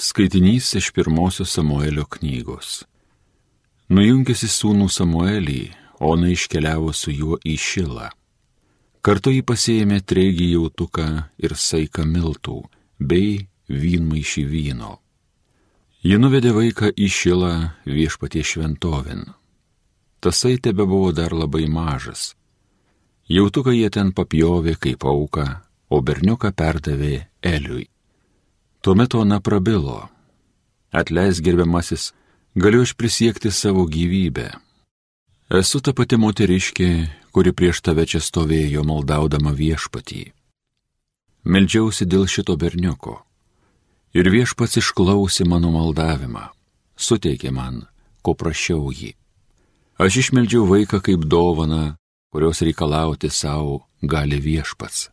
Skaitinys iš pirmosios Samuelio knygos. Nujungėsi sūnų Samuelį, Ona iškeliavo su juo į Šilą. Kartu jį pasėjėmė treigį jautuką ir saiką miltų, bei vynmaišį vyno. Ji nuvedė vaiką į Šilą viešpatie šventovin. Tasai tebe buvo dar labai mažas. Jautuką jie ten papjovė kaip auką, o berniuką perdavė Eliui. Tuomet ona prabilo. Atleis gerbiamasis, galiu aš prisiekti savo gyvybę. Esu ta pati moteriškė, kuri prieš tave čia stovėjo maldaudama viešpatį. Meldžiausi dėl šito berniuko. Ir viešpats išklausė mano maldavimą, suteikė man, ko prašiau jį. Aš išmeldžiau vaiką kaip dovana, kurios reikalauti savo gali viešpats.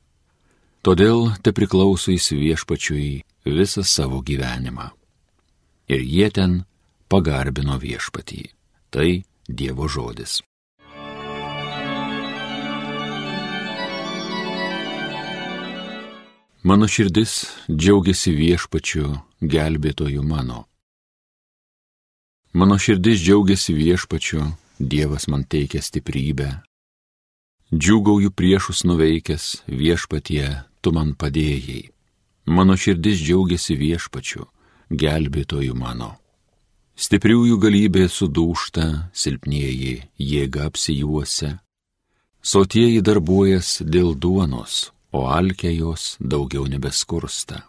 Todėl te priklauso jis viešpačiui visą savo gyvenimą. Ir jie ten pagarbino viešpatį. Tai Dievo žodis. Mano širdis džiaugiasi viešpačiu gelbėtoju mano. Mano širdis džiaugiasi viešpačiu, Dievas man teikia stiprybę. Džiugauju priešus nuveikęs viešpatie, tu man padėjai. Mano širdis džiaugiasi viešpačiu, gelbėtoju mano. Stipriųjų galybė sudūšta, silpnieji jėga apsijuose. Sotieji darbuojas dėl duonos, o alkė jos daugiau nebeskursta.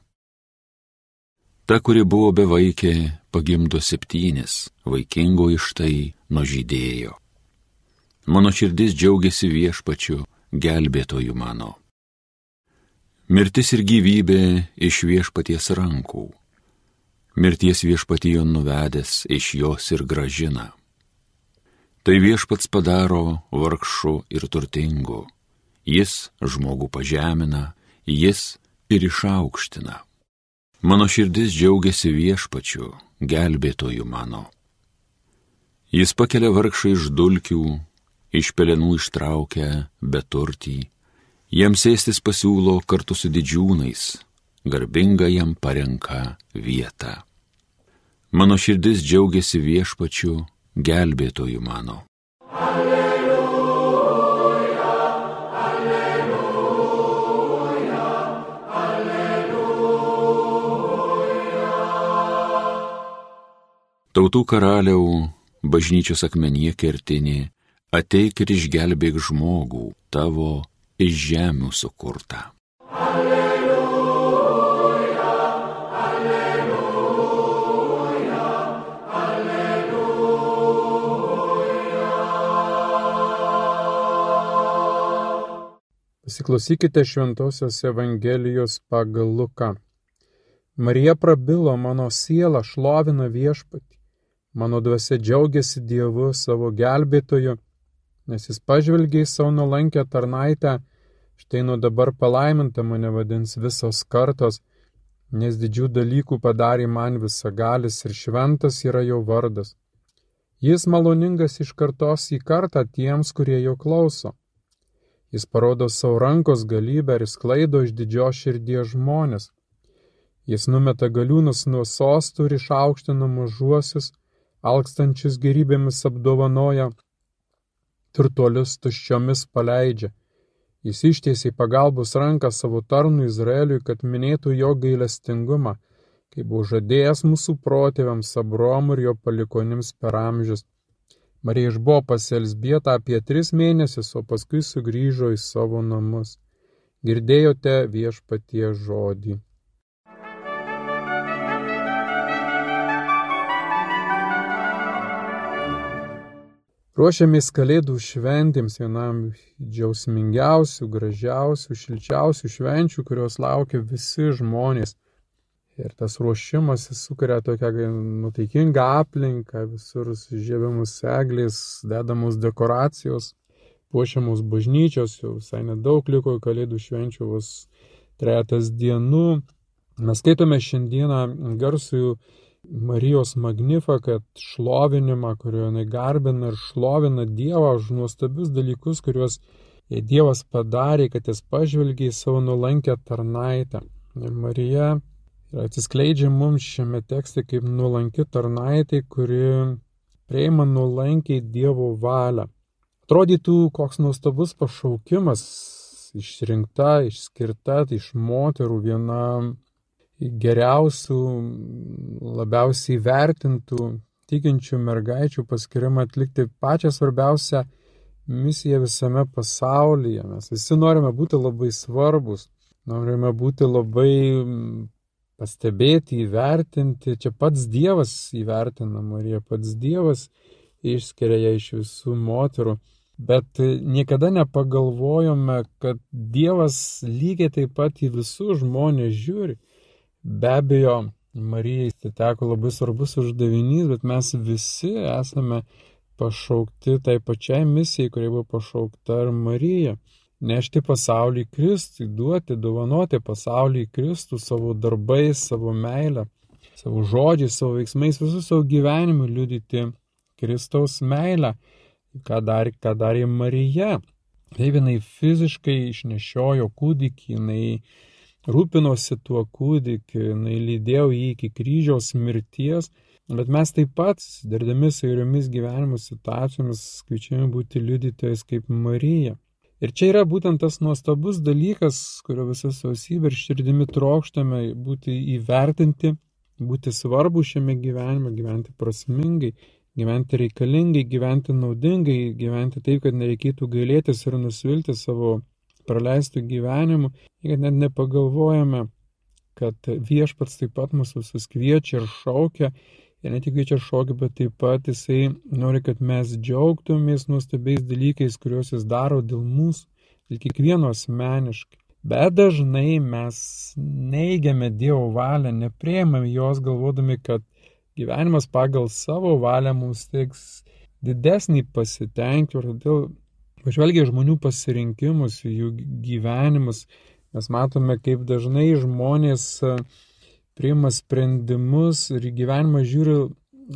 Ta, kuri buvo bevaikė, pagimdo septynis, vaikingo iš tai nužydėjo. Mano širdis džiaugiasi viešpačiu, gelbėtoju mano. Mirtis ir gyvybė iš viešpaties rankų. Mirties viešpatijo nuvedęs iš jos ir gražina. Tai viešpats padaro vargšu ir turtingu. Jis žmogų pažemina, jis ir išaukština. Mano širdis džiaugiasi viešpačiu, gelbėtoju mano. Jis pakelia vargšą iš dulkių, iš pelenų ištraukia beturtį Jiems sėstis pasiūlo kartu su didžiūnais, garbinga jam parenka vietą. Mano širdis džiaugiasi viešpačiu, gelbėtoju mano. Alleluja, alleluja, alleluja. Tautų karaliau, bažnyčios akmenie kertinė, ateik ir išgelbėk žmogų, tavo iš žemių sukurta. Alleluja, alleluja, alleluja. Pasiklausykite Šventojios Evangelijos pagal Luką. Marija prabilo, mano siela šlovina viešpatį, mano dvasia džiaugiasi Dievu savo gelbėtoju nes jis pažvelgė į savo nuolankę tarnaitę, štai nuo dabar palaiminta mane vadins visos kartos, nes didžių dalykų padarė man visagalis ir šventas yra jo vardas. Jis maloningas iš kartos į kartą tiems, kurie jo klauso. Jis parodo savo rankos galybę ir sklaido iš didžios širdies žmonės. Jis numeta galiūnus nuo sostų ir išaukština mažuosius, alkstančius gerybėmis apdovanoja, turtuolius tuščiomis paleidžia. Jis ištiesiai pagalbos ranką savo tarnui Izraeliui, kad minėtų jo gailestingumą, kaip buvo žadėjęs mūsų protėviams Abromui ir jo palikonims per amžius. Marija išbuvo pas Elsbietą apie tris mėnesius, o paskui sugrįžo į savo namus. Girdėjote viešpatie žodį. Ruošiamės Kalėdų šventėms vienam džiausmingiausių, gražiausių, šilčiausių švenčių, kurios laukia visi žmonės. Ir tas ruošimas sukuria tokią nuteikingą aplinką, visur žiebiamus eglės, dedamos dekoracijos, puošiamos bažnyčios, jau visai nedaug liko Kalėdų švenčių, vos trejatas dienų. Mes skaitome šiandieną garsųjų Marijos magnifikat šlovinimą, kurio jinai garbina ir šlovina Dievą už nuostabius dalykus, kuriuos Dievas padarė, kad jis pažvelgė į savo nulankę tarnaitę. Ir Marija atsiskleidžia mums šiame tekste kaip nuolanki tarnaitė, kuri prieima nuolankiai Dievo valią. Atrodytų, koks nuostabus pašaukimas, išrinkta, išskirta iš moterų viena geriausių, labiausiai vertintų tikinčių mergaičių paskiriama atlikti pačią svarbiausią misiją visame pasaulyje. Mes visi norime būti labai svarbus, norime būti labai pastebėti, įvertinti. Čia pats Dievas įvertina Mariją, pats Dievas išskiria ją iš visų moterų. Bet niekada nepagalvojome, kad Dievas lygiai taip pat į visus žmonės žiūri. Be abejo, Marijai teko labai svarbus uždavinys, bet mes visi esame pašaukti tai pačiai misijai, kurie buvo pašaukta ir Marija nešti pasaulį Kristui, duoti, dovanoti pasaulį Kristų savo darbais, savo meilę, savo žodžiais, savo veiksmais, visų savo gyvenimu liudyti Kristaus meilę, ką darė, ką darė Marija. Taip jinai fiziškai išnešiojo kūdikį, jinai rūpinosi tuo kūdikiu, jinai lydėjo jį iki kryžiaus mirties, bet mes taip pat, dardami su įvairiomis gyvenimo situacijomis, kviečiame būti liudytojais kaip Marija. Ir čia yra būtent tas nuostabus dalykas, kurio visą sausybę ir širdimi trokštame būti įvertinti, būti svarbu šiame gyvenime, gyventi prasmingai, gyventi reikalingai, gyventi naudingai, gyventi taip, kad nereikėtų gailėtis ir nusvilti savo praleistų gyvenimų, kad net nepagalvojame, kad viešpats taip pat mus visus kviečia ir šaukia Ir ne tik kviečia šokį, bet taip pat jisai nori, kad mes džiaugtumės nuostabiais dalykais, kuriuos jis daro dėl mūsų, dėl kiekvieno asmeniškai. Bet dažnai mes neigiame Dievo valią, neprieimame jos galvodami, kad gyvenimas pagal savo valią mums teiks didesnį pasitenkinimą ir todėl pažvelgia žmonių pasirinkimus, jų gyvenimus, mes matome, kaip dažnai žmonės uh, priima sprendimus ir gyvenimą žiūri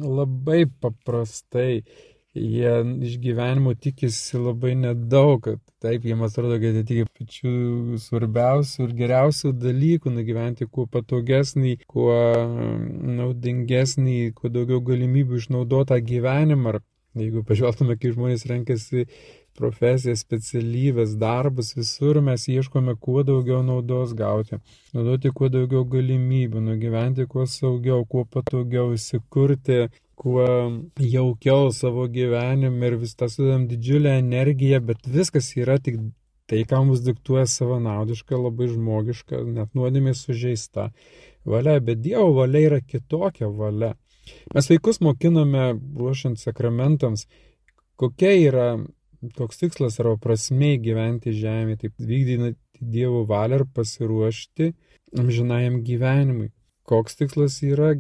labai paprastai. Jie iš gyvenimo tikisi labai nedaug, kad taip jiems atrodo, kad jie tiki pačių svarbiausių ir geriausių dalykų, nugyventi kuo patogesnį, kuo naudingesnį, kuo daugiau galimybių išnaudotą gyvenimą. Jeigu pažvelgtume, kaip žmonės renkasi profesijas, specialybės, darbus, visur mes ieškome kuo daugiau naudos gauti, naudoti kuo daugiau galimybių, nugyventi kuo saugiau, kuo patogiau įsikurti, kuo jaukiau savo gyvenime ir vis tą sudam didžiulę energiją, bet viskas yra tik tai, ką mums diktuoja savanaudiška, labai žmogiška, net nuodėmė sužeista valia, bet Dievo valia yra kitokia valia. Mes vaikus mokiname ruošiant sakramentams, kokia yra toks tikslas arba prasme gyventi žemėje, taip vykdyti Dievo valią ir pasiruošti amžinajam gyvenimui. Koks tikslas yra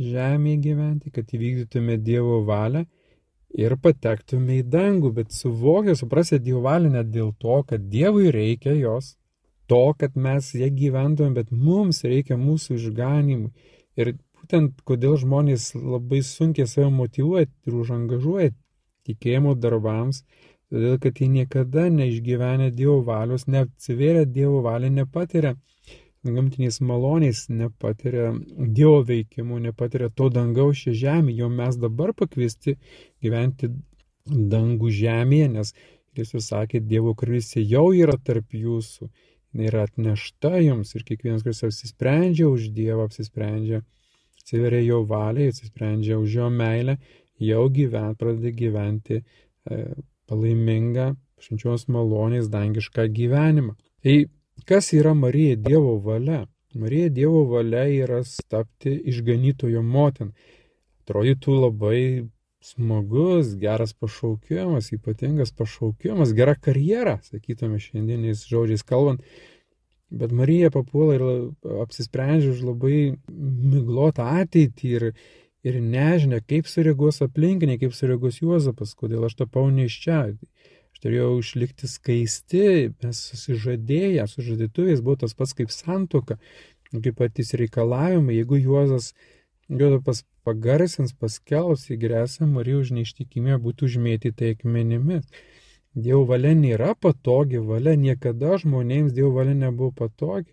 žemėje gyventi, kad įvykdytume Dievo valią ir patektume į dangų, bet suvokia, suprasė Dievo valią net dėl to, kad Dievui reikia jos, to, kad mes ją gyventume, bet mums reikia mūsų išganimui. Ir būtent kodėl žmonės labai sunkiai save motivuoja ir užangažuoja tikėjimo darbams, todėl kad jie niekada neišgyvenę Dievo valios, neapsivėrę Dievo valią, nepatiria gamtiniais maloniais, nepatiria Dievo veikimų, nepatiria to dangaus šią žemę, jo mes dabar pakviesti gyventi dangų žemėje, nes Kristus sakė, Dievo karalystė jau yra tarp jūsų, jinai yra atnešta jums ir kiekvienas, kuris apsisprendžia už Dievą, apsisprendžia, atsiveria jo valiai, apsisprendžia už jo meilę, jau gyvent, pradeda gyventi e, palaimingą, švenčios malonės dangišką gyvenimą. Tai kas yra Marija Dievo valia? Marija Dievo valia yra tapti išganytojo motin. Atrodytų labai smagus, geras pašaukimas, ypatingas pašaukimas, gera karjera, sakytume šiandieniais žodžiais kalbant. Bet Marija papuola ir apsisprendžia už labai miglotą ateitį ir, ir nežinia, kaip sureaguos aplinkiniai, kaip sureaguos Juozapas, kodėl aš tapau neiščia. Aš turėjau išlikti skaisti, mes susižadėję, sužadėtuvės buvo tas pats kaip santoka, kaip patys reikalavimai, jeigu Juozas Juozapas pagarsins, paskelbs, įgrėsia Marija už neištikimę būtų užmėtyti akmenimis. Dievo valia nėra patogi valia, niekada žmonėms Dievo valia nebuvo patogi.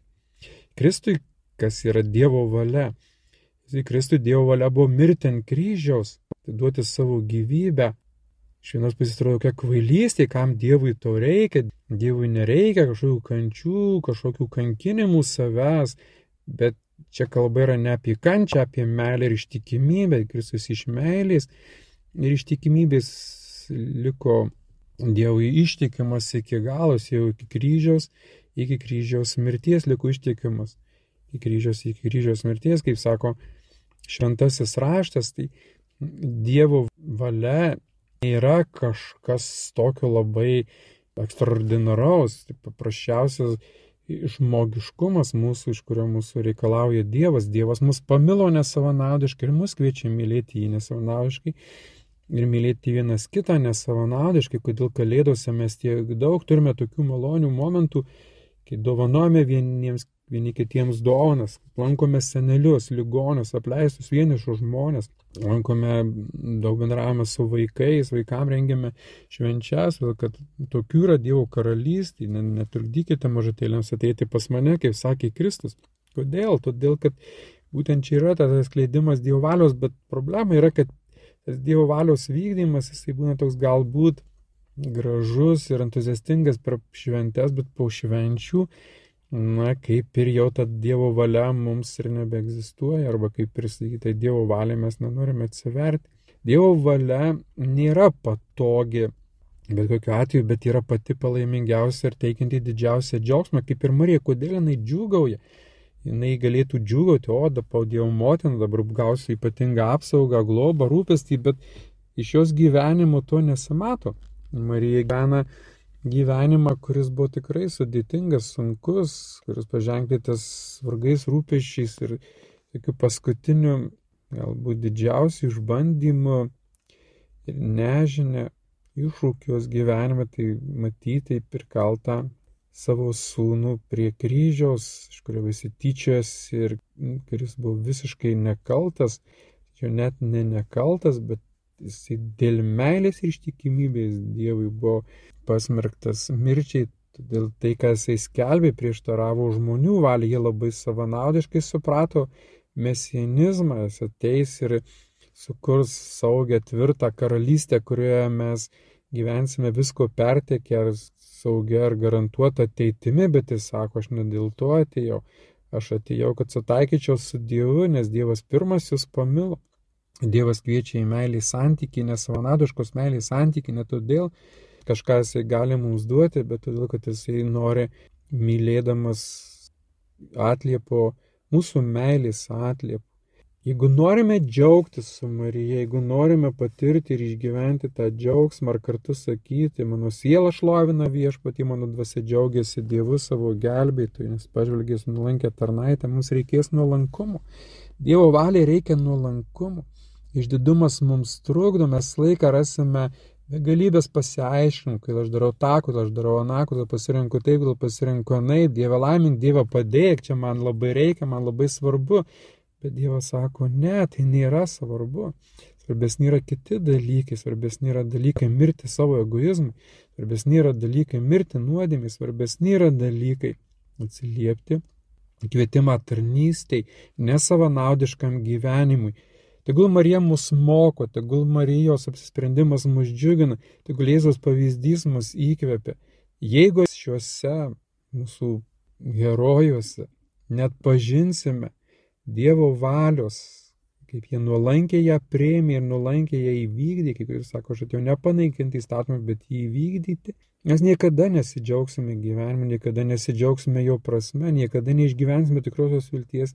Kristui kas yra Dievo valia. Kristui Dievo valia buvo mirti ant kryžiaus, duoti savo gyvybę. Iš vienos pusės atrodo, kokia kvailystė, kam Dievui to reikia, Dievui nereikia kažkokių kančių, kažkokių kankinimų savęs, bet čia kalba yra ne apie kančią, apie meilę ir ištikimybę, Kristus iš meilės ir ištikimybės liko Dievui ištikimas iki galos, jau iki kryžiaus, iki kryžiaus mirties liko ištikimas. Iki kryžiaus, iki kryžiaus mirties, kaip sako šventasis raštas, tai Dievo valia yra kažkas tokio labai ekstraordinaraus, tai paprasčiausias žmogiškumas mūsų, iš kurio mūsų reikalauja Dievas. Dievas mus pamilo nesavanaudiškai ir mus kviečia mylėti jį nesavanaudiškai ir mylėti vienas kitą nesavanaudiškai, kodėl kalėdose mes tiek daug turime tokių malonių momentų, kai dovanojame vieniems vieni kitiems dovanas, lankome senelius, ligonius, apleistus vienišus žmonės, lankome daug bendravime su vaikais, vaikam rengiame švenčias, kad tokių yra Dievo karalystė, netrukdykite mažatėlėms ateiti pas mane, kaip sakė Kristus. Kodėl? Todėl, kad būtent čia yra tas skleidimas Dievo valios, bet problema yra, kad tas Dievo valios vykdymas, jisai būna toks galbūt gražus ir entuziastingas per šventes, bet po švenčių na, kaip ir jau ta Dievo valia mums ir nebeegzistuoja, arba kaip ir sakyti, tai Dievo valia mes nenorime atsiverti. Dievo valia nėra patogi, bet kokiu atveju, bet yra pati palaimingiausia ir teikianti didžiausią džiaugsmą, kaip ir Marija, kodėl jinai džiugauja. Jinai galėtų džiugauti, o dabar Dievo motina dabar gausiu ypatingą apsaugą, globą, rūpestį, bet iš jos gyvenimo to nesimato. Marija gyvena gyvenimą, kuris buvo tikrai sudėtingas, sunkus, kuris paženklytas vargais rūpešiais ir tokiu paskutiniu, galbūt didžiausiu išbandymu ir nežinia iššūkios gyvenime, tai matyti prikaltą savo sūnų prie kryžiaus, iš kurio visi tyčios ir kuris buvo visiškai nekaltas, tačiau net ne nekaltas, bet jisai dėl meilės ir ištikimybės Dievui buvo pasmerktas mirčiai, todėl tai, ką jisai skelbė, prieštaravo žmonių valiai, jie labai savanaudiškai suprato mesianizmą, jis ateis ir sukurs saugę tvirtą karalystę, kurioje mes gyvensime visko pertekę ar saugia ar garantuota ateitimi, bet jis sako, aš ne dėl to atėjau, aš atėjau, kad sutaikyčiau su Dievu, nes Dievas pirmas jūs pamilo. Dievas kviečia į meilį santykį, nesavanadiškos meilį santykį, ne todėl kažką jisai gali mums duoti, bet todėl, kad jisai nori mylėdamas atliepo, mūsų meilės atliepo. Jeigu norime džiaugtis su Marija, jeigu norime patirti ir išgyventi tą džiaugsmą ar kartu sakyti, mano siela šlovina viešpatį, mano dvasia džiaugiasi Dievu savo gelbėtojų, nes pažvelgęs nulankę tarnaitę, mums reikės nuolankumo. Dievo valiai reikia nuolankumo. Išdidumas mums trukdo, mes laiką rasime begalybės pasiaiškinimų, kai aš darau tą, kodėl aš darau aną, kodėl pasirenku taip, kodėl pasirenku anai, Dieve laimink, Dieve padėk, čia man labai reikia, man labai svarbu. Bet Dievas sako, ne, tai nėra svarbu. Svarbesni yra kiti dalykai, svarbesni yra dalykai mirti savo egoizmui, svarbesni yra dalykai mirti nuodėmį, svarbesni yra dalykai atsiliepti kvietimą tarnystei, nesavanaudiškam gyvenimui Tegul Marija mus moko, tegul Marijos apsisprendimas mus džiugina, tegul Jėzaus pavyzdys mus įkvepia. Jeigu šiuose mūsų herojuose net pažinsime Dievo valios, kaip jie nuolankiai ją prieimė ir nuolankiai ją įvykdė, kaip ir sako, aš atėjau nepanaikinti įstatymą, bet jį įvykdyti, mes niekada nesidžiaugsime gyvenimu, niekada nesidžiaugsime jo prasme, niekada neišgyvensime tikrosios vilties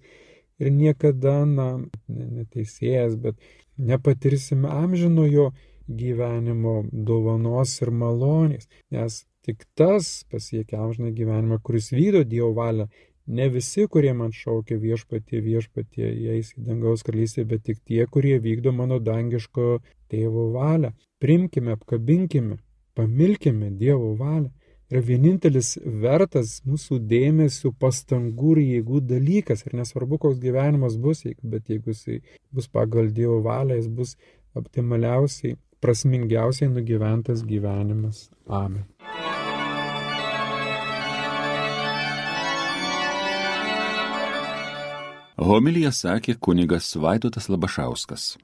ir niekada, na, neteisėjas, bet nepatirsime amžinojo gyvenimo dovanos ir malonės, nes tik tas pasiekia amžiną gyvenimą, kuris vykdo Dievo valią. Ne visi, kurie man šaukia viešpatie, viešpatie, eis į dangaus karalystę, bet tik tie, kurie vykdo mano dangiško tėvo valią. Primkime, apkabinkime, pamilkime Dievo valią yra vienintelis vertas mūsų dėmesio, pastangų ir jėgų dalykas. Ir nesvarbu, koks gyvenimas bus, bet jeigu jisai bus pagal Dievo valią, jis bus optimaliausiai, prasmingiausiai nugyventas gyvenimas. Amen. Homiliją sakė kunigas Vaidotas Labašauskas.